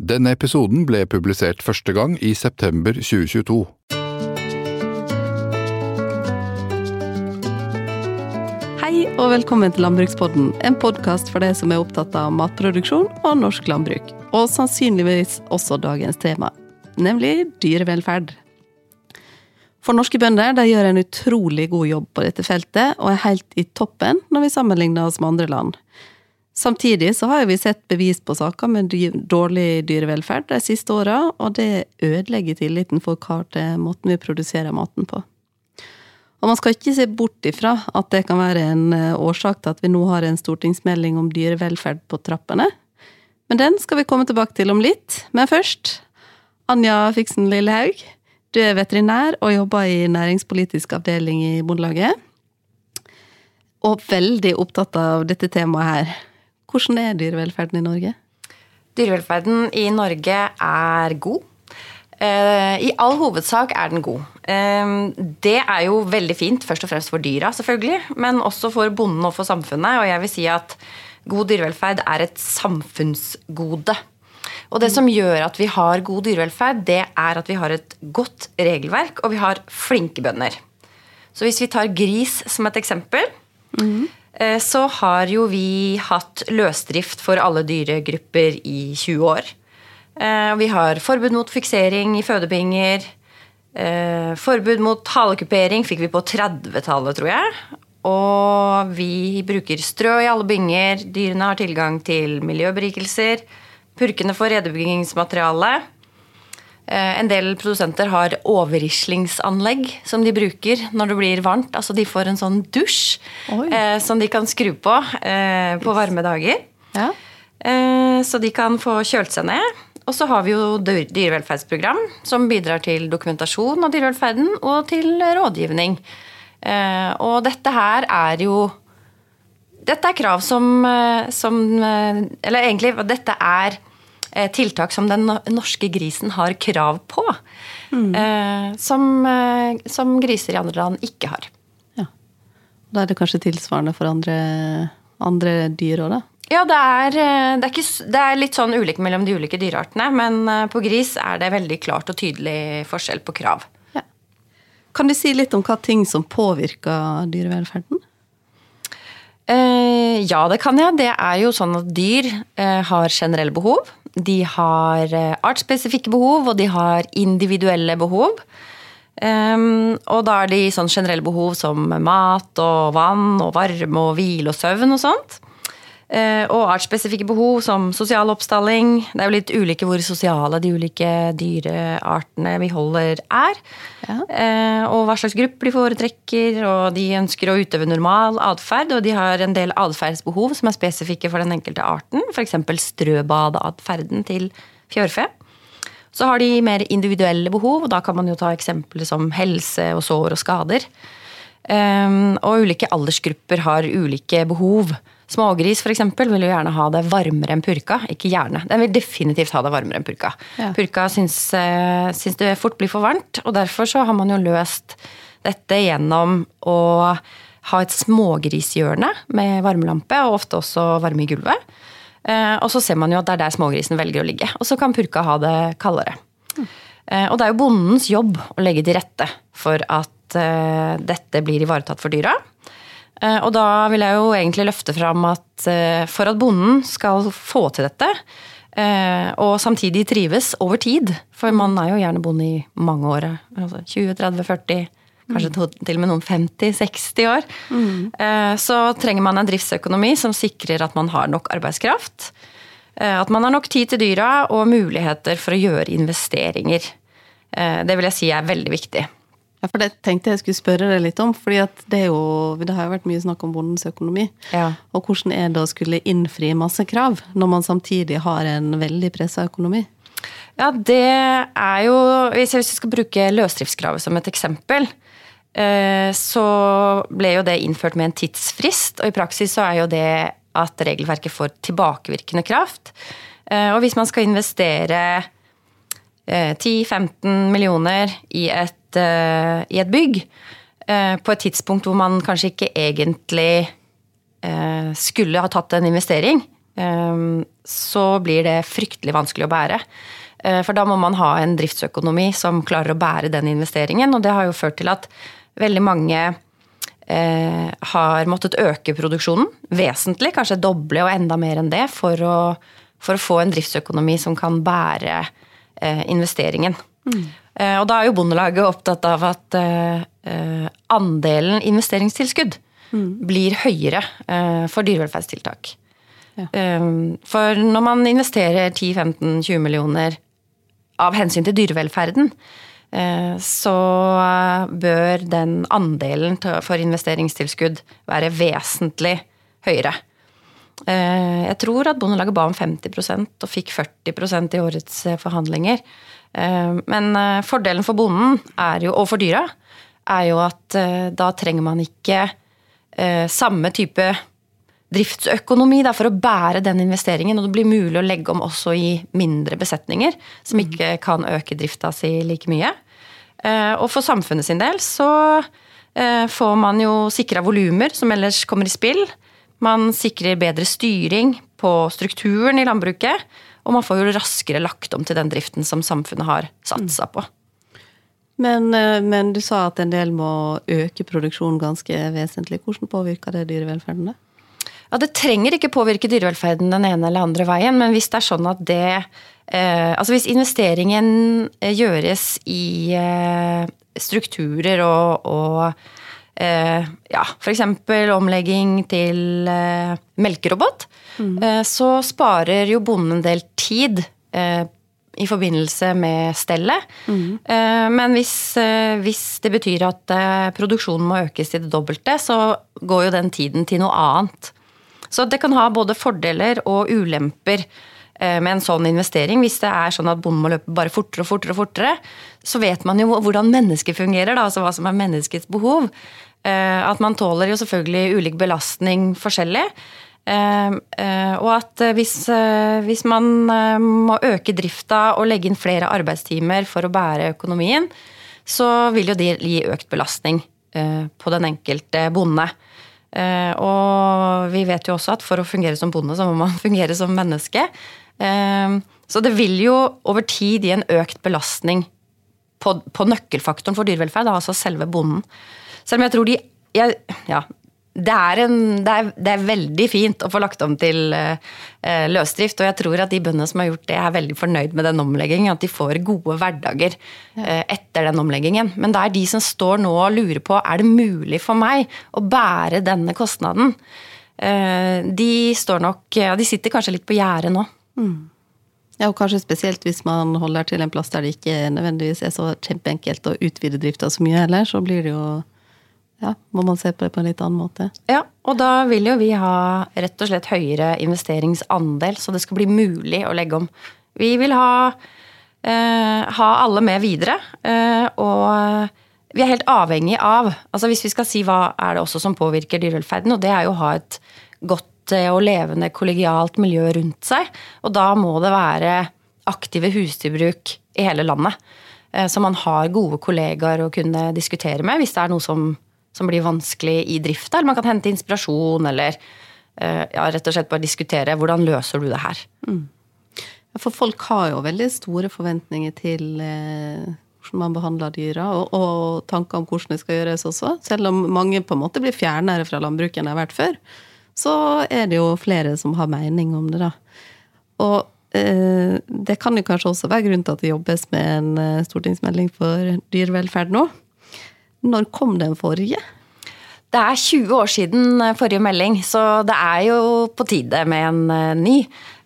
Denne episoden ble publisert første gang i september 2022. Hei og velkommen til Landbrukspodden, en podkast for deg som er opptatt av matproduksjon og norsk landbruk. Og sannsynligvis også dagens tema, nemlig dyrevelferd. For norske bønder de gjør en utrolig god jobb på dette feltet, og er helt i toppen når vi sammenligner oss med andre land. Samtidig så har vi sett bevis på saker med dårlig dyrevelferd de siste åra, og det ødelegger tilliten folk har til måten vi produserer maten på. Og man skal ikke se bort ifra at det kan være en eh, årsak til at vi nå har en stortingsmelding om dyrevelferd på trappene. Men den skal vi komme tilbake til om litt. Men først, Anja Fiksen Lillehaug. Du er veterinær og jobber i næringspolitisk avdeling i Bondelaget. Og veldig opptatt av dette temaet her. Hvordan er dyrevelferden i Norge? Dyrevelferden i Norge er god. Eh, I all hovedsak er den god. Eh, det er jo veldig fint, først og fremst for dyra, selvfølgelig, men også for bonden og for samfunnet. Og jeg vil si at god dyrevelferd er et samfunnsgode. Og det som gjør at vi har god dyrevelferd, det er at vi har et godt regelverk, og vi har flinke bønder. Så hvis vi tar gris som et eksempel, mm. Så har jo vi hatt løsdrift for alle dyregrupper i 20 år. Eh, vi har forbud mot fiksering i fødebinger. Eh, forbud mot halekupering fikk vi på 30-tallet, tror jeg. Og vi bruker strø i alle binger. Dyrene har tilgang til miljøberikelser. Purkene får redebyggingsmateriale. Eh, en del produsenter har overrislingsanlegg som de bruker når det blir varmt. Altså de får en sånn dusj eh, som de kan skru på eh, på varme dager. Ja. Eh, så de kan få kjølt seg ned. Og så har vi jo dyrevelferdsprogram som bidrar til dokumentasjon av dyrevelferden og til rådgivning. Og dette her er jo Dette er krav som, som Eller egentlig, dette er tiltak som den norske grisen har krav på. Mm. Som, som, griser i andre land ikke har. Ja. Da er det kanskje tilsvarende for andre, andre dyr òg, da? Ja, det er, eh, det, er ikke, det er, litt sånn ulikt mellom de ulike dyreartene. Men eh, på gris er det veldig klart og tydelig forskjell på krav. Ja. Kan du si litt om hva ting som påvirker dyrevelferden? Eh, ja, det kan jeg. Det er jo sånn at dyr eh, har generelle behov. De har eh, artsspesifikke behov, og de har individuelle behov. Um, og da er de sånn generelle behov som mat og vann og varme og hvile og søvn og sånt. Eh, og artsspesifikke behov som sosial oppstalling. Det er jo litt ulike hvor sosiale de ulike dyreartene vi holder er. Ja. Eh, og hva slags grupper de foretrekker, og de ønsker å utøve normal atferd. Og de har en del atferdsbehov som er spesifikke for den enkelte arten. F.eks. strøbadeatferden til fjørfe. Så har de mer individuelle behov, og da kan man jo ta eksempler som helse og sår og skader. Um, og ulike aldersgrupper har ulike behov. Smågris for eksempel, vil jo gjerne ha det varmere enn purka. Ikke gjerne, den vil definitivt ha det varmere enn purka. Ja. Purka syns, uh, syns, det fort blir for varmt, og derfor så har man jo løst dette gjennom å ha et smågrishjørne med varmelampe, og ofte også varme i gulvet. Uh, og så ser man jo at det er der smågrisen velger å ligge. Og så kan purka ha det kaldere. Mm. Uh, og det er jo bondens jobb å legge til rette for at dette blir ivaretatt for dyra. Eh, og da vil jeg jo egentlig løfte fram at eh, for at bonden skal få til dette, eh, og samtidig trives over tid, for man er jo gjerne bonde i mange år, altså 20, 30, 40 kanskje til og med noen 50-60 år, mm. så trenger man en driftsøkonomi som sikrer at man har nok arbeidskraft. At man har nok tid til dyra og muligheter for å gjøre investeringer. Det vil jeg si er veldig viktig. Ja, for det tenkte jeg skulle spørre deg litt om. fordi det, jo, det har jo vært mye snakk om bondens økonomi. Ja. Og hvordan er det å skulle innfri masse krav, når man samtidig har en veldig pressa økonomi? Ja, det er jo Hvis jeg skal bruke løsdriftskravet som et eksempel, eh, så ble jo det innført med en tidsfrist. Og i praksis så er jo det at regelverket får tilbakevirkende kraft. Eh, og hvis man skal investere 10-15 eh, millioner i et et, uh, i et bygg uh, på et tidspunkt hvor man kanskje ikke egentlig uh, skulle ha tatt en investering, så blir det fryktelig vanskelig å bære. For da må man ha en driftsøkonomi som klarer å bære den investeringen, og det har jo ført til at veldig mange har måttet øke produksjonen vesentlig, kanskje doble og enda mer enn det, for å, for å få en driftsøkonomi som kan bære investeringen. Mm. Og da er jo Bondelaget opptatt av at andelen investeringstilskudd mm. blir høyere for dyrevelferdstiltak. Ja. For når man investerer 10-15-20 millioner av hensyn til dyrevelferden, så bør den andelen for investeringstilskudd være vesentlig høyere. Jeg tror at Bondelaget ba om 50% og fikk 40% i årets forhandlinger. Men fordelen for bonden jo, og for dyra er jo at da trenger man ikke eh, samme type driftsøkonomi for å bære den investeringen. Og det blir mulig å legge om også i mindre besetninger, som mm. ikke kan øke drifta si like mye. Eh, og for samfunnet sin del så eh, får man jo sikra volumer som ellers kommer i spill. Man sikrer bedre styring på strukturen i landbruket. Og man får jo raskere lagt om til den driften som samfunnet har satsa på. Men, eh, men, du sa at en del må øke produksjonen ganske vesentlig. Hvordan påvirker det dyrevelferden? da? Ja, Det trenger ikke påvirke dyrevelferden den ene eller andre veien, men hvis det er sånn at det eh, Altså hvis investeringen eh, gjøres i eh, strukturer og, og eh, ja, f.eks. omlegging til eh, melkerobot, mm. eh, så sparer jo bonden en del tid i forbindelse med stellet. Mm. Men hvis, eh, hvis, det betyr at eh, produksjonen må økes til det dobbelte, så går jo den tiden til noe annet. Så det kan ha både fordeler og ulemper med en sånn investering. Hvis det er sånn at bonden må løpe bare fortere og fortere, og fortere, så vet man jo hvordan mennesket fungerer, da, altså hva som er menneskets behov. At man tåler jo selvfølgelig ulik belastning forskjellig. Ehm, eh, og at eh, hvis, eh, hvis, man må øke drifta og legge inn flere arbeidstimer for å bære økonomien, så vil jo det gi økt belastning på den enkelte bonde. Og vi vet jo også at for å fungere som bonde, så må man fungere som menneske. Ehm, så det vil jo over tid gi en økt belastning på, på nøkkelfaktoren for dyrevelferd, altså selve bonden. Selv om jeg tror de jeg, ja, det er, en, det, er, det er, veldig fint å få lagt om til eh, løsdrift. Og jeg tror at de bøndene som har gjort det, er veldig fornøyd med den omleggingen. At de får gode hverdager eh, etter den omleggingen. Men det er de som står nå og lurer på er det mulig for meg å bære denne kostnaden. Eh, de står nok Ja, de sitter kanskje litt på gjerdet nå. Mm. Ja, og kanskje spesielt hvis man holder til en plass der det ikke nødvendigvis er så kjempeenkelt å utvide drifta så mye heller, så blir det jo ja, må man se på det på en litt annen måte. Ja, og da vil jo vi ha rett og slett høyere investeringsandel, så det skal bli mulig å legge om. Vi vil ha, eh, ha alle med videre, eh, og vi er helt avhengig av altså Hvis vi skal si hva er det også som påvirker dyrevelferden, og det er jo å ha et godt eh, og levende kollegialt miljø rundt seg. Og da må det være aktive husdyrbruk i hele landet. Eh, så man har gode kollegaer å kunne diskutere med hvis det er noe som som blir vanskelig i drifta, eller man kan hente inspirasjon, eller uh, ja, rett og slett bare diskutere hvordan løser du det her. Mm. For folk har jo veldig store forventninger til uh, hvordan man behandler dyra, og, og, tanker om hvordan det skal gjøres også. Selv om mange på en måte blir fjernere fra landbruket enn de har vært før, så er det jo flere som har mening om det, da. Og uh, det kan jo kanskje også være grunn til at det jobbes med en stortingsmelding for dyrevelferd nå. Når kom den forrige? Det er 20 år siden eh, forrige melding, så det er jo på tide med en eh, ny.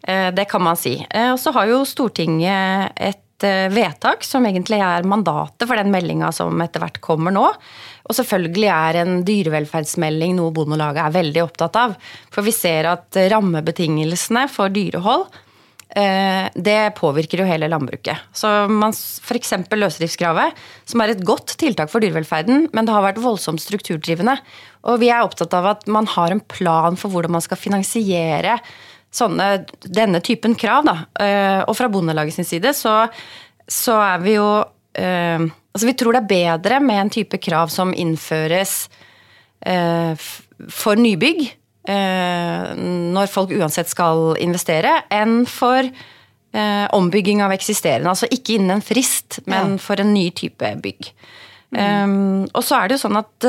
Eh, det kan man si. Og så har jo Stortinget et vedtak som egentlig er mandatet for den meldinga som etter hvert kommer nå. Og selvfølgelig er en dyrevelferdsmelding noe Bondelaget er veldig opptatt av. For vi ser at rammebetingelsene for dyrehold Eh, det påvirker jo hele landbruket. Så F.eks. løsdriftskravet, som er et godt tiltak for dyrevelferden, men det har vært voldsomt strukturdrivende. Og vi er opptatt av at man har en plan for hvordan man skal finansiere sånne, denne typen krav. Da. Eh, og fra Bondelaget sin side så, så er vi jo eh, Altså vi tror det er bedre med en type krav som innføres for nybygg når folk uansett skal investere, enn for ombygging av eksisterende. Altså ikke innen en frist, men for en ny type bygg. Um, og så er det jo sånn at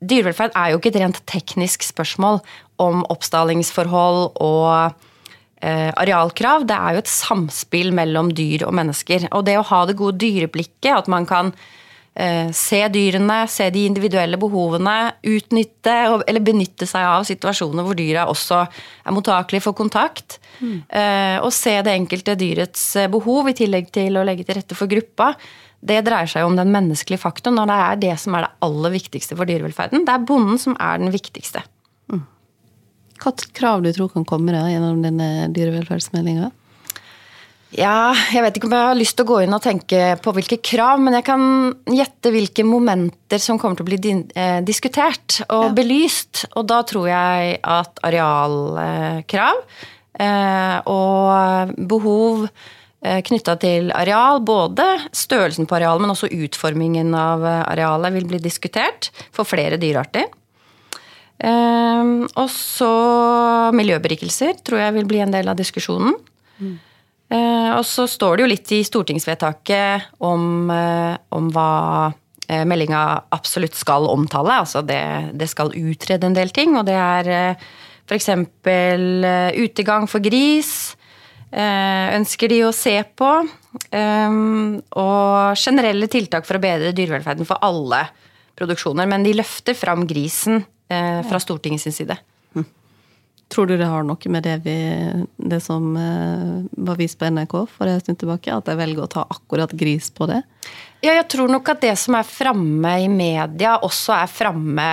dyrevelferd er jo ikke et rent teknisk spørsmål om oppstallingsforhold og eh, arealkrav. Det er jo et samspill mellom dyr og mennesker. Og det å ha det gode dyreblikket, at man kan eh, se dyrene, se de individuelle behovene, utnytte eller benytte seg av situasjoner hvor dyra også er mottakelige for kontakt. Mm. Eh, og se det enkelte dyrets behov, i tillegg til å legge til rette for gruppa det dreier seg om den menneskelige faktoren, og det er det som er det aller viktigste for dyrevelferden. Det er bonden som er den viktigste. Mm. Hva krav du tror kan komme da, gjennom denne dyrevelferdsmeldinga? Ja, jeg vet ikke om jeg har lyst til å gå inn og tenke på hvilke krav, men jeg kan gjette hvilke momenter som kommer til å bli eh, diskutert og ja. belyst. Og da tror jeg at arealkrav eh, og behov Eh, knytta til areal. Både størrelsen på arealet, men også utformingen av eh, arealet vil bli diskutert for flere dyrearter. Eh, og så miljøberikelser tror jeg vil bli en del av diskusjonen. Mm. Og så står det jo litt i stortingsvedtaket om, om hva meldinga absolutt skal omtale. Altså det, det, skal utrede en del ting, og det er f.eks. utegang for gris. Eh, ønsker de å se på. Eh, og generelle tiltak for å bedre dyrevelferden for alle produksjoner. Men de løfter fram grisen eh, fra Stortingets side. Tror du det har noe med det, vi, det som var vist på NRK for en stund tilbake? At de velger å ta akkurat gris på det? Ja, jeg tror nok at det som er framme i media, også er framme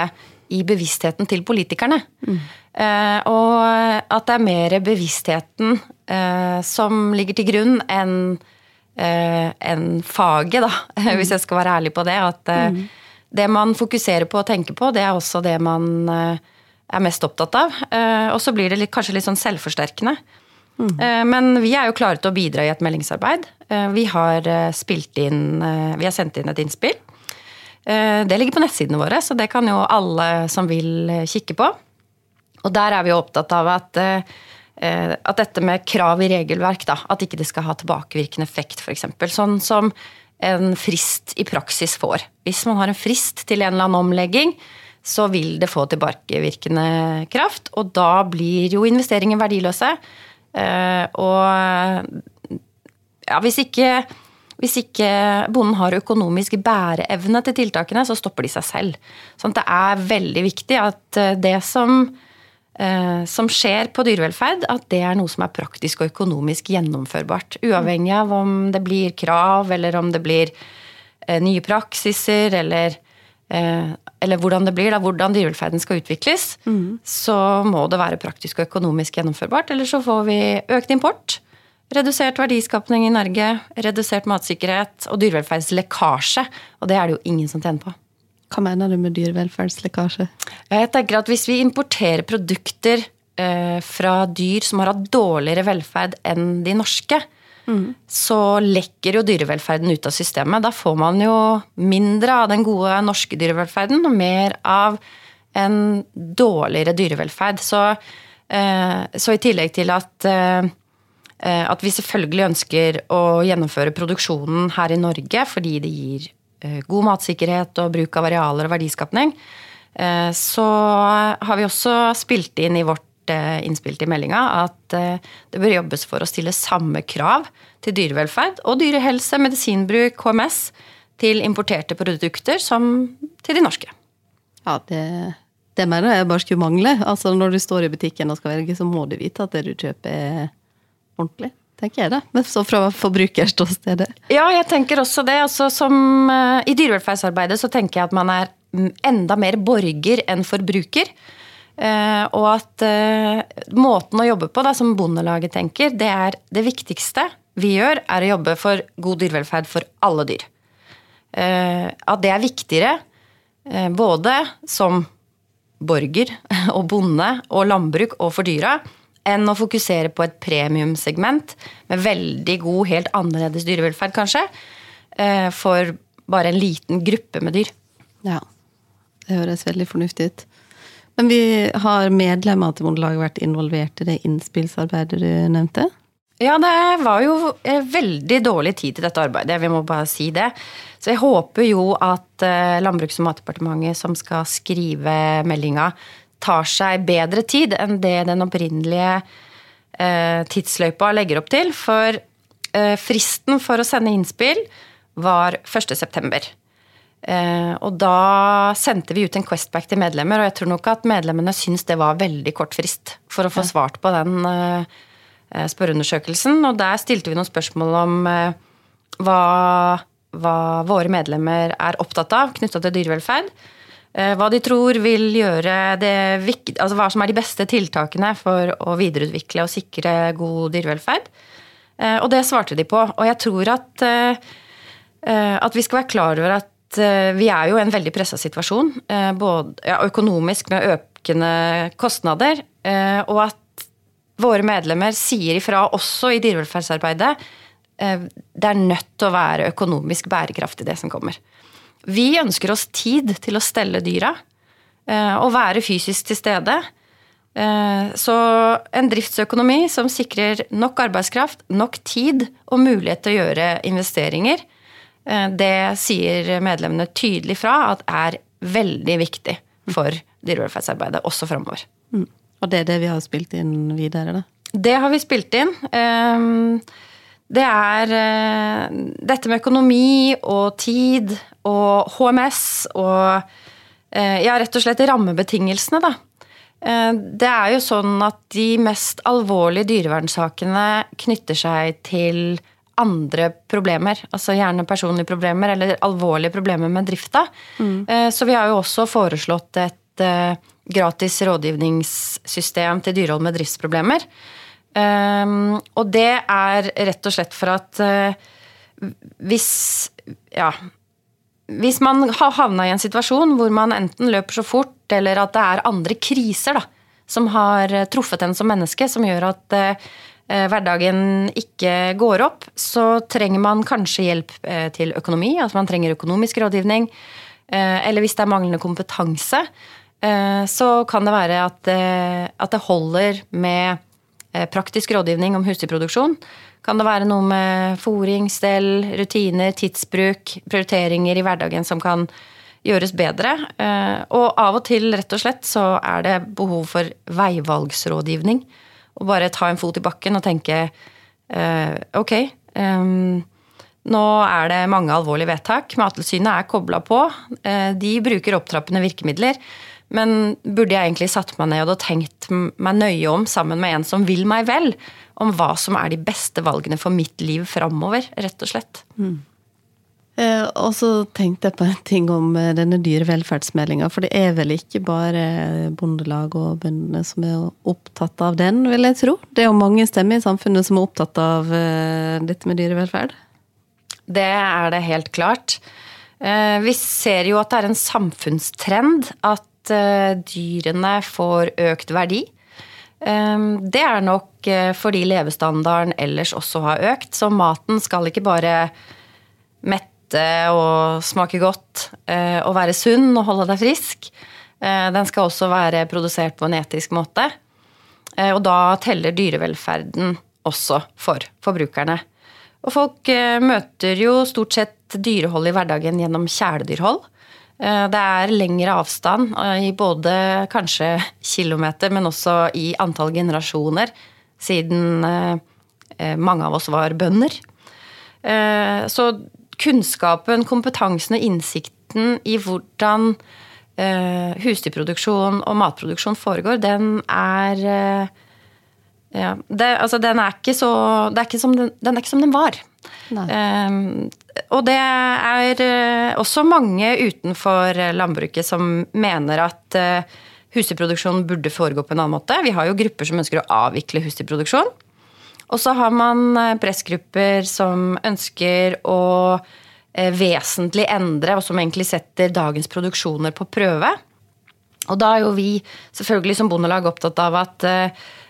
i bevisstheten til politikerne. Mm. Eh, og at det er mer bevisstheten eh, som ligger til grunn enn eh, en faget, da, mm. hvis jeg skal være ærlig på det. At mm. det man fokuserer på og tenker på, det er også det man er mest opptatt av. og så blir det kanskje litt sånn selvforsterkende. Mm. Men vi er jo klare til å bidra i et meldingsarbeid. Vi har spilt inn Vi har sendt inn et innspill. Det ligger på nettsidene våre, så det kan jo alle som vil kikke på. Og der er vi opptatt av at, eh, at dette med krav i regelverk, da, at ikke det skal ha tilbakevirkende effekt, f.eks. Sånn som en frist i praksis får. Hvis man har en frist til en eller annen omlegging, så vil det få tilbakevirkende kraft. Og da blir jo investeringer verdiløse. Eh, og ja, hvis ikke hvis ikke bonden har økonomisk bæreevne til tiltakene, så stopper de seg selv. Sånn det er veldig viktig at eh, det som Eh, som skjer på dyrevelferd, at det er noe som er praktisk og økonomisk gjennomførbart. Uavhengig av om det blir krav, eller om det blir nye praksiser, eller, eller hvordan det blir, da, hvordan dyrevelferden skal utvikles, mm. så må det være praktisk og økonomisk gjennomførbart. Eller så får vi økt import. Redusert verdiskapning i Norge, redusert matsikkerhet og dyrevelferdslekkasje. Og det er det jo ingen som tjener på. Hva mener du med dyrevelferdslekkasje? Jeg tenker at Hvis vi importerer produkter eh, fra dyr som har hatt dårligere velferd enn de norske, så lekker jo dyrevelferden ut av systemet. Da får man jo mindre av den gode norske dyrevelferden og mer av en dårligere dyrevelferd. Så, eh, så i tillegg til at eh, at vi selvfølgelig ønsker å gjennomføre produksjonen her i Norge fordi det gir Eh, god matsikkerhet og bruk av arealer og verdiskapning, eh, så har vi også spilt inn i vårt eh, innspill til meldinga at det bør jobbes for å stille samme krav til dyrevelferd og dyrehelse, medisinbruk, HMS til importerte produkter som til de norske. Ja, det, det mener jeg bare skulle mangle. Altså Når du står i butikken og skal velge, så må du vite at det du kjøper er ordentlig tenker jeg da. Men så fra forbrukerståstedet. Ja, jeg tenker også det. Altså, som, uh, I dyrevelferdsarbeidet så tenker jeg at man er enda mer borger enn forbruker. Uh, og at uh, måten å jobbe på, da, som Bondelaget tenker, det er det viktigste vi gjør, er å jobbe for god dyrevelferd for alle dyr. at det er viktigere både som borger og bonde og landbruk og for dyra enn å fokusere på et premiumsegment med veldig god, helt annerledes dyrevelferd, kanskje, eh, for bare en liten gruppe med dyr. Ja, det høres veldig fornuftig ut. Men vi har medlemmer til Bondelaget vært involvert i det innspillsarbeidet du nevnte? Ja, det var jo eh, veldig dårlig tid til dette arbeidet, vi må bare si det. Så jeg håper jo at eh, Landbruks- og matdepartementet som skal skrive meldinga, tar seg bedre tid enn det den opprinnelige eh, tidsløypa legger opp til. For fristen for å sende innspill var 1.9. Og da sendte vi ut en Questback til medlemmer, og jeg tror nok at medlemmene syns det var veldig kort frist for å få svart på den Eh, spørreundersøkelsen. Og der stilte vi noen spørsmål om eh, hva, hva våre medlemmer er opptatt av knytta til dyrevelferd. Eh, hva de tror vil gjøre det altså hva som er de beste tiltakene for å videreutvikle og sikre god dyrevelferd. Og det svarte de på. Og jeg tror at, at vi skal være klar over at vi er jo i en veldig pressa situasjon. Både ja, økonomisk med økende kostnader, og at våre medlemmer sier ifra også i dyrevelferdsarbeidet. Eh, det er nødt til å være økonomisk bærekraftig, det som kommer. Vi ønsker oss tid til å stelle dyra eh, og være fysisk til stede. Eh, så en driftsøkonomi som sikrer nok arbeidskraft, nok tid og mulighet til å gjøre investeringer, det sier medlemmene tydelig fra at er veldig viktig for dyrevelferdsarbeidet også framover. Mm. Og det er det vi har spilt inn videre, da? Det har vi spilt inn. Ehm, det er eh, dette med økonomi og tid og HMS og eh, ja, rett og slett rammebetingelsene, da. Eh, det er jo sånn at de mest alvorlige dyrevernsakene knytter seg til andre problemer. Altså gjerne personlige problemer eller alvorlige problemer med drifta. Mm. Så vi har jo også foreslått et gratis rådgivningssystem til dyrehold med driftsproblemer. Um, og det er rett og slett for at hvis ja, hvis man har havna i en situasjon hvor man enten løper så fort, eller at det er andre kriser da, som har truffet en som menneske, som gjør at hverdagen ikke går opp, så trenger man kanskje hjelp uh, til økonomi. Altså man trenger økonomisk rådgivning. Eller hvis det er manglende kompetanse, Eh, så kan det være at, det, at det holder med eh, praktisk rådgivning om husdyrproduksjon. Kan det være noe med fòring, stell, rutiner, tidsbruk, prioriteringer i hverdagen som kan gjøres bedre. Og av og til, rett og slett, så er det behov for veivalgsrådgivning. Og bare ta en fot i bakken og tenke ok, nå er det mange alvorlige vedtak. Mattilsynet er kobla på. De bruker opptrappende virkemidler. Men burde jeg egentlig satt meg ned og tenkt meg nøye om sammen med en som vil meg vel, om hva som er de beste valgene for mitt liv framover, rett og slett. Mm. Eh, og så tenkte jeg på en ting om eh, denne dyrevelferdsmeldinga. For det er vel ikke bare Bondelag og bøndene som er opptatt av den, vil jeg tro? Det er jo mange stemmer i samfunnet som er opptatt av eh, dette med dyrevelferd? Det er det helt klart. Eh, vi ser jo at det er en samfunnstrend at Eh, dyrene får økt verdi. Det er nok eh, fordi levestandarden ellers også har økt, så maten skal ikke bare mette og smake godt eh, og være sunn og holde deg frisk. Den skal også være produsert på en etisk måte. Og da teller dyrevelferden også for forbrukerne. Og folk møter jo stort sett dyrehold i hverdagen gjennom kjæledyrhold. Eh, det er lengre avstand eh, i både kanskje kilometer, men også i antall generasjoner, siden eh, mange av oss var bønder. Så kunnskapen, kompetansen og innsikten i hvordan husdyrproduksjon og matproduksjon foregår, den er ja, det, altså den er ikke så er ikke den, den, er ikke som den var. Um, og det er uh, også mange utenfor landbruket som mener at uh, husdyrproduksjon burde foregå på en annen måte. Vi har jo grupper som ønsker å avvikle husdyrproduksjon. Og så har man uh, pressgrupper som ønsker å vesentlig endre, og som egentlig setter dagens produksjoner på prøve. Og da er jo vi selvfølgelig som bondelag opptatt av at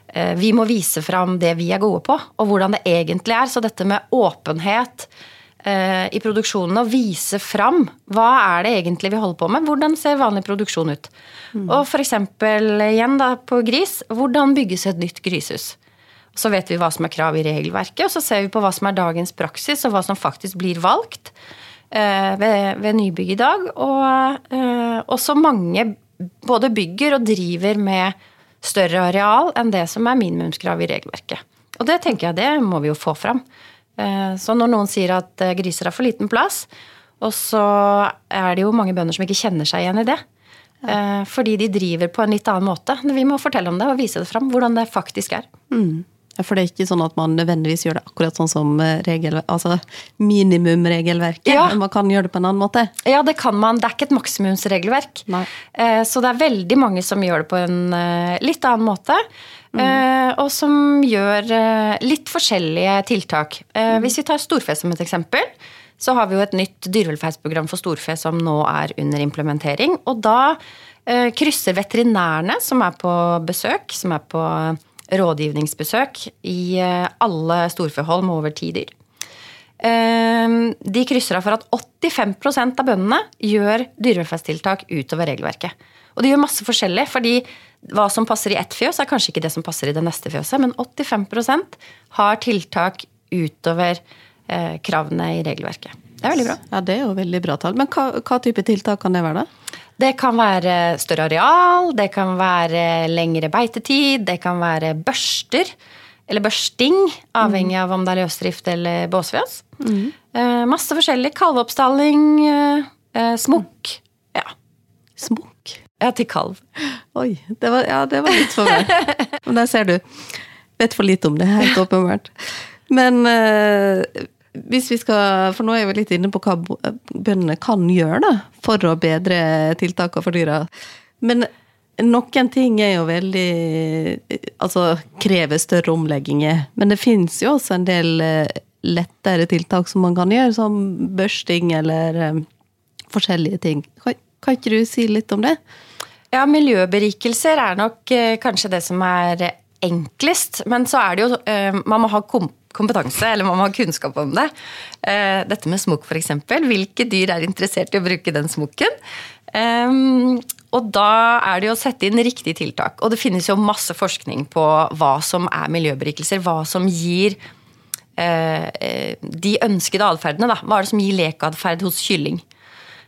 Eh, vi må vise fram det vi er gode på, og hvordan det egentlig er. Så dette med åpenhet eh, i produksjonen og vise fram hva er det egentlig vi holder på med. Hvordan ser vanlig produksjon ut? Mm. Og f.eks. igjen da på gris, hvordan bygges et nytt grisehus? Så vet vi hva som er krav i regelverket, og så ser vi på hva som er dagens praksis, og hva som faktisk blir valgt eh, ved, ved, nybygg i dag. Og eh, også mange både bygger og driver med større areal enn det som er minimumskrav i regelverket. Og det tenker jeg, det må vi jo få fram. Eh, så når noen sier at griser har for liten plass, og så er det jo mange bønder som ikke kjenner seg igjen i det. Ja. Fordi de driver på en litt annen måte. Vi må fortelle om det og vise det fram, hvordan det faktisk er. Mm. For det er ikke sånn at man nødvendigvis gjør det akkurat sånn som regel, altså minimumregelverket. Ja. Man kan gjøre det på en annen måte. Ja, det kan man. Det er ikke et maksimumsregelverk. Nei. Så det er veldig mange som gjør det på en litt annen måte. Mm. og som gjør eh, litt forskjellige tiltak. Mm. Hvis vi tar storfe som et eksempel, så har vi jo et nytt dyrevelferdsprogram for storfe som nå er under implementering. Og da eh, krysser veterinærene som er på besøk, som er på rådgivningsbesøk i alle storfehold med over ti dyr. De krysser av for at 85% av bøndene gjør dyrevelferdstiltak utover regelverket. Og de gjør masse forskjellig, fordi hva som passer i ett fjøs, er kanskje ikke det som passer i det neste fjøset, men 85% har tiltak utover eh, kravene i regelverket. Det er veldig bra. Ja, Det er jo veldig bra tall. Men hva, hva type tiltak kan det være, da? Det kan være større areal, det kan være lengre beitetid, det kan være børster. Eller børsting, avhengig av om det er løsdrift eller båsfjøs. Mm. Eh, masse forskjellig. Kalveoppstalling, eh, eh smokk. Ja. Smokk? Ja, til kalv. Oi. Det var, ja, det var litt for meg. Men der ser du. Vet for lite om det, helt åpenbart. Men eh, hvis vi skal For nå er vi litt inne på hva bøndene kan gjøre da, for å bedre tiltakene for dyra. Men noen ting er jo veldig Altså krever større omlegginger. Men det fins jo også en del eh, lettere tiltak som man kan gjøre, som børsting eller um, forskjellige ting. Kan, kan ikke du si litt om det? Ja, miljøberikelser er nok eh, kanskje det som er enklest. Men så er det jo eh, Man må ha kompetanse, eller man må ha kunnskap om det. Eh, dette med smokk, f.eks. Hvilke dyr er interessert i å bruke den smokken? Og da er det jo å sette inn riktige tiltak. Og det finnes jo masse forskning på hva som er miljøberikelser. Hva som gir de ønskede atferdene. Hva er det som gir lekatferd hos kylling?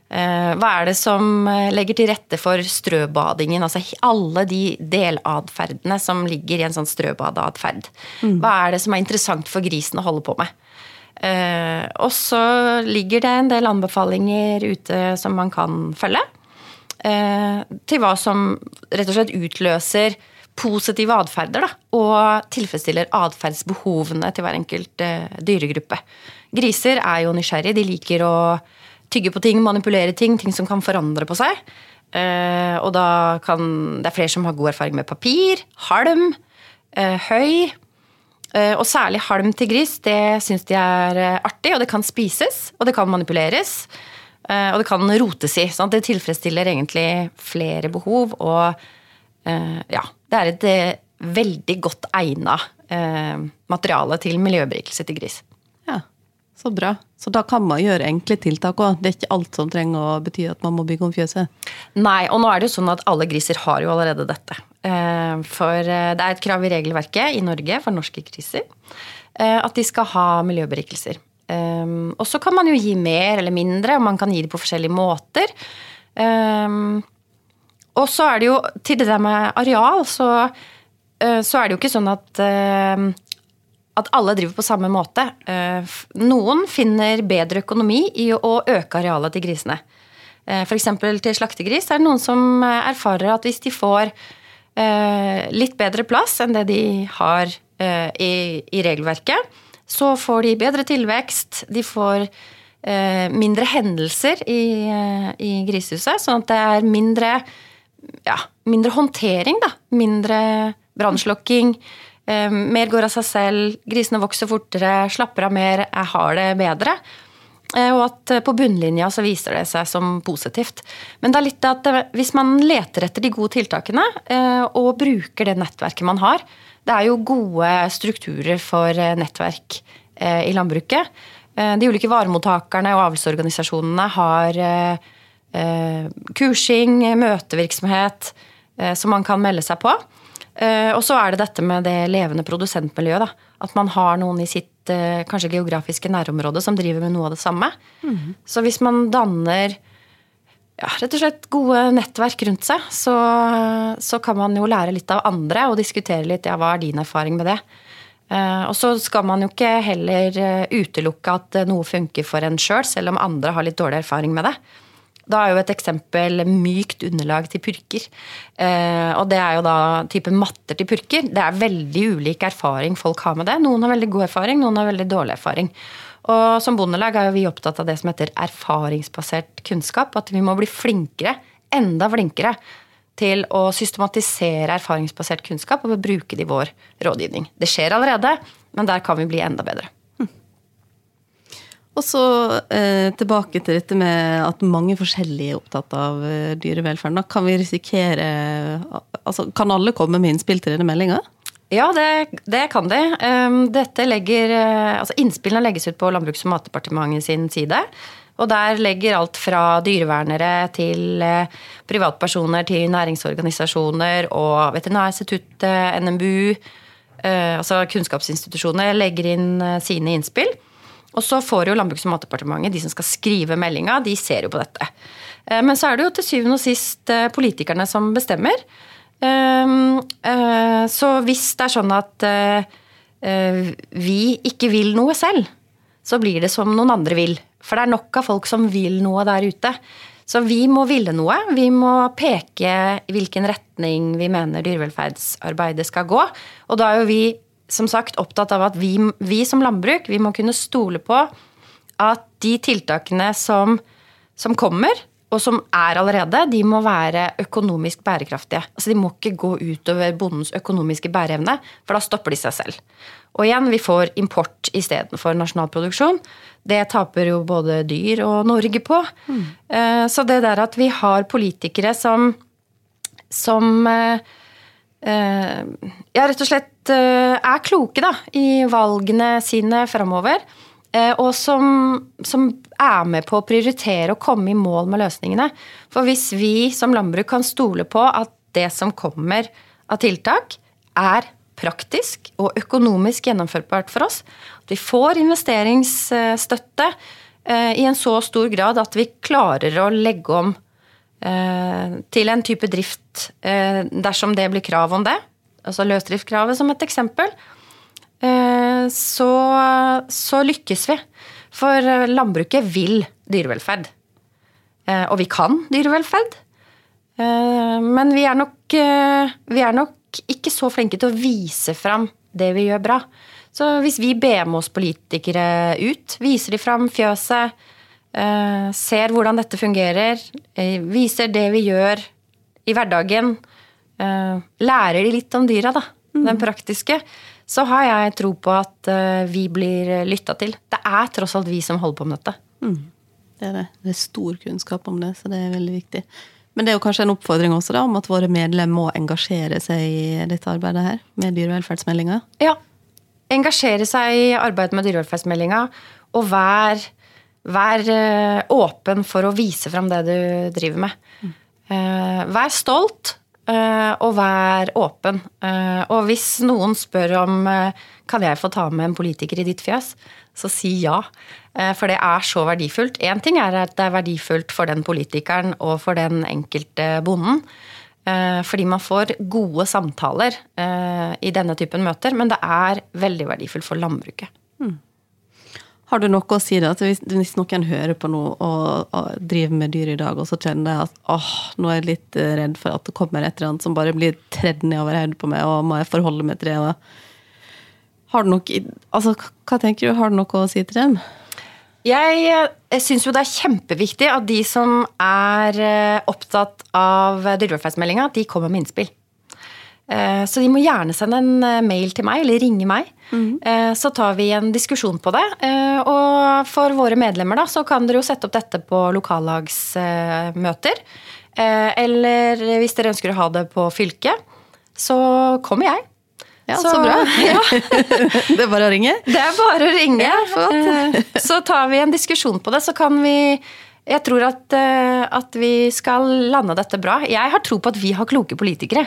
Eh, hva er det som eh, legger til rette for strøbadingen? Altså alle de delatferdene som ligger i en sånn strøbadeatferd. Mm. Hva er det som er interessant for grisen å holde på med? Eh, og så ligger det en del anbefalinger ute som man kan følge. Til hva som rett og slett utløser positive atferder, og tilfredsstiller atferdsbehovene til hver enkelt dyregruppe. Griser er jo nysgjerrige. De liker å tygge på ting, manipulere ting, ting som kan forandre på seg. Uh, og da kan Det er flere som har god erfaring med papir, halm, uh, høy. Uh, og særlig halm til gris, det syns de er artig, og det kan spises, og det kan manipuleres. og det kan rotes i. sånn at Det tilfredsstiller egentlig flere behov, og ja Det er et veldig godt egna materiale til miljøberikelse til gris. Så bra. Så da kan man gjøre enkle tiltak òg. Det er ikke alt som trenger å bety at man må bygge om fjøset. Nei, og nå er det jo sånn at alle griser har jo allerede dette. Eh, for eh, det er et krav i regelverket i Norge for norske griser eh, at de skal ha miljøberikelser. Og så kan man jo gi mer eller mindre, og man kan gi det på forskjellige måter. Og så er det jo Til det der med areal, så, så er det jo ikke sånn at at alle driver på samme måte. Eh, noen finner bedre økonomi i å øke arealet til grisene. Eh, F.eks. til slaktegris er det noen som erfarer at hvis de får eh, litt bedre plass enn det de har i, regelverket, så får de bedre tilvekst, de får mindre hendelser i, i grisehuset, sånn at det er mindre, ja, mindre håndtering, da. Mindre brannslokking. Eh, mer går av seg selv, grisene vokser fortere, slapper av mer, jeg har det bedre. Eh, og at på bunnlinja så viser det seg som positivt. Men det er litt at hvis man leter etter de gode tiltakene eh, og bruker det nettverket man har Det er jo gode strukturer for nettverk i landbruket. De ulike varemottakerne og avlsorganisasjonene har kursing, møtevirksomhet som man kan melde seg på. Og så er det dette med det levende produsentmiljøet. Da. At man har noen i sitt kanskje geografiske nærområde som driver med noe av det samme. Mm. Så hvis man danner ja, rett og slett gode nettverk rundt seg, så, så, kan man jo lære litt av andre og diskutere litt ja, hva er din erfaring med det. Uh, og så skal man jo ikke heller utelukke at noe funker for en sjøl, selv, selv om andre har litt dårlig erfaring med det. Da er jo et eksempel mykt underlag til purker. og det er jo da type matter til purker. Det er veldig ulik erfaring folk har med det. Noen har veldig god erfaring, noen har veldig dårlig erfaring. Og som bondelag er jo vi opptatt av det som heter erfaringsbasert kunnskap. At vi må bli flinkere, enda flinkere, til å systematisere erfaringsbasert kunnskap og bruke det i vår rådgivning. Det skjer allerede, men der kan vi bli enda bedre. Og så eh, tilbake til dette med at mange forskjellige er opptatt av eh, dyrevelferden. Kan vi risikere altså, Kan alle komme med innspill til denne meldinga? Ja, det, det, kan de. Ehm, dette legger, eh, altså innspillene legges ut på Landbruks- og matdepartementet sin side. Og der legger alt fra dyrevernere til eh, privatpersoner til næringsorganisasjoner og Veterinærinstituttet, NMBU, eh, altså kunnskapsinstitusjoner, legger inn sine innspill. Og så får jo Landbruks- og matdepartementet, de som skal skrive meldinga, de ser jo på dette. Men så er det jo til syvende og sist politikerne som bestemmer. Ehm, eh, så hvis det er sånn at eh, eh, vi ikke vil noe selv, så blir det som noen andre vil. For det er nok av folk som vil noe der ute. Så vi må ville noe. Vi må peke i hvilken retning vi mener dyrevelferdsarbeidet skal gå. Og da er jo vi som sagt opptatt av at vi, vi som landbruk vi må kunne stole på at de tiltakene som, som kommer, og som er allerede, de må være økonomisk bærekraftige. Altså De må ikke gå utover bondens økonomiske bæreevne, for da stopper de seg selv. Og igjen, vi får import istedenfor nasjonal produksjon. Det taper jo både dyr og Norge på. Mm. Så det der at vi har politikere som, som eh, eh, ja, rett og slett er kloke da, i valgene sine framover Eh, og som, som, er med på å prioritere og komme i mål med løsningene. For hvis vi som landbruk kan stole på at det som kommer av tiltak, er praktisk og økonomisk gjennomførbart for oss, at vi får investeringsstøtte eh, i en så stor grad at vi klarer å legge om eh, til en type drift dersom det blir krav om det, altså løsdriftskravet som et eksempel, Eh, så, så lykkes vi. For landbruket vil dyrevelferd. Eh, og vi kan dyrevelferd. Eh, men vi er, nok, vi er nok ikke så flinke til å vise fram det vi gjør bra. Så hvis vi ber med oss politikere ut, viser de fram fjøset, ser hvordan dette fungerer, viser det vi gjør i hverdagen, lærer de litt om dyra, da. Den mm. praktiske så har jeg tro på at eh, vi blir lytta til. Det er tross alt vi som holder på med dette. Mm. Det er det. Det er stor kunnskap om det, så det er veldig viktig. Men det er jo kanskje en oppfordring også da, om at våre medlemmer må engasjere seg i dette arbeidet her, med dyrevelferdsmeldinga? Ja. Engasjere seg i arbeidet med dyrevelferdsmeldinga, og vær, vær eh, åpen for å vise fram det du driver med. Eh, vær stolt Eh, og vær åpen. Og hvis noen spør om kan jeg få ta med en politiker i ditt fjes, så si ja. For det er så verdifullt. Én ting er at det er verdifullt for den politikeren og for den enkelte bonden. Fordi man får gode samtaler i denne typen møter, men det er veldig verdifullt for landbruket. Mm. Har du noe å si da, hvis, hvis noen hører på noe og, og, driver med dyr i dag, og så kjenner jeg at åh, nå er jeg litt eh, redd for at det kommer et eller annet som bare blir tredd nedover hodet på meg, og må jeg forholde meg til det? Da. Har du noe, altså, hva tenker du, har du noe å si til dem? Jeg, jeg syns jo det er kjempeviktig at de som er eh, opptatt av dyrevelferdsmeldinga, de kommer med innspill. Eh, så de må gjerne sende en eh, mail til meg, eller ringe meg. Mm. Så tar vi en diskusjon på det. Og for våre medlemmer da, så kan dere jo sette opp dette på lokallagsmøter. Eller hvis dere ønsker å ha det på fylket, så kommer jeg. Ja, så, så bra. Ja. det er bare å ringe? Det er bare å ringe. Ja, så tar vi en diskusjon på det, så kan vi Jeg tror at, at vi skal lande dette bra. Jeg har tro på at vi har kloke politikere.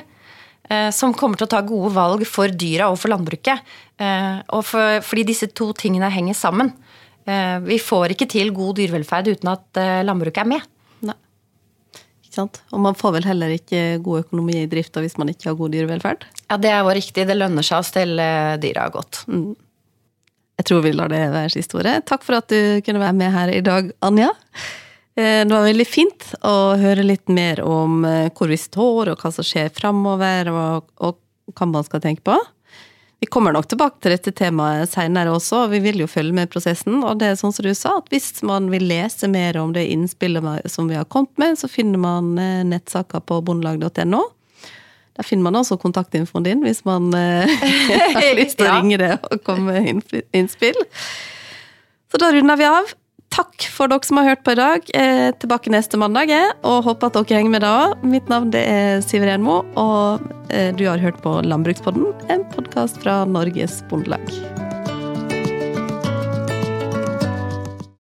Eh, Som kommer til å ta gode valg for dyra og for landbruket. Eh, Og for, fordi disse to tingene henger sammen. Eh, Vi får ikke til god dyrevelferd uten at landbruket er med. Nei. Ikke sant? Og man får vel heller ikke god økonomi i drifta hvis man ikke har god dyrevelferd. Ja, Det er riktig. Det lønner seg å stelle dyra godt. Jeg tror vi lar det være siste ordet. Takk for at du kunne være med her i dag, Anja. Eh, Det var veldig fint å høre litt mer om eh, hvor vi står, og hva som skjer framover, og, og hva man skal tenke på. Vi kommer nok tilbake til dette temaet seinere også, og vi vil jo følge med prosessen. Og det er sånn som du sa, at hvis man vil lese mer om det innspillet som vi har kommet med, så finner man eh, nettsaker på bondelag.no. Der finner man også kontaktinfoen din hvis man har lyst til å ringe det og komme med innspill. Så da runder vi av. Takk for dere som har hørt på i dag. Eh, tilbake neste mandag, og håper at dere henger med da òg. Mitt navn er Siver Enmo, og eh, du har hørt på Landbrukspodden, en podkast fra Norges Bondelag.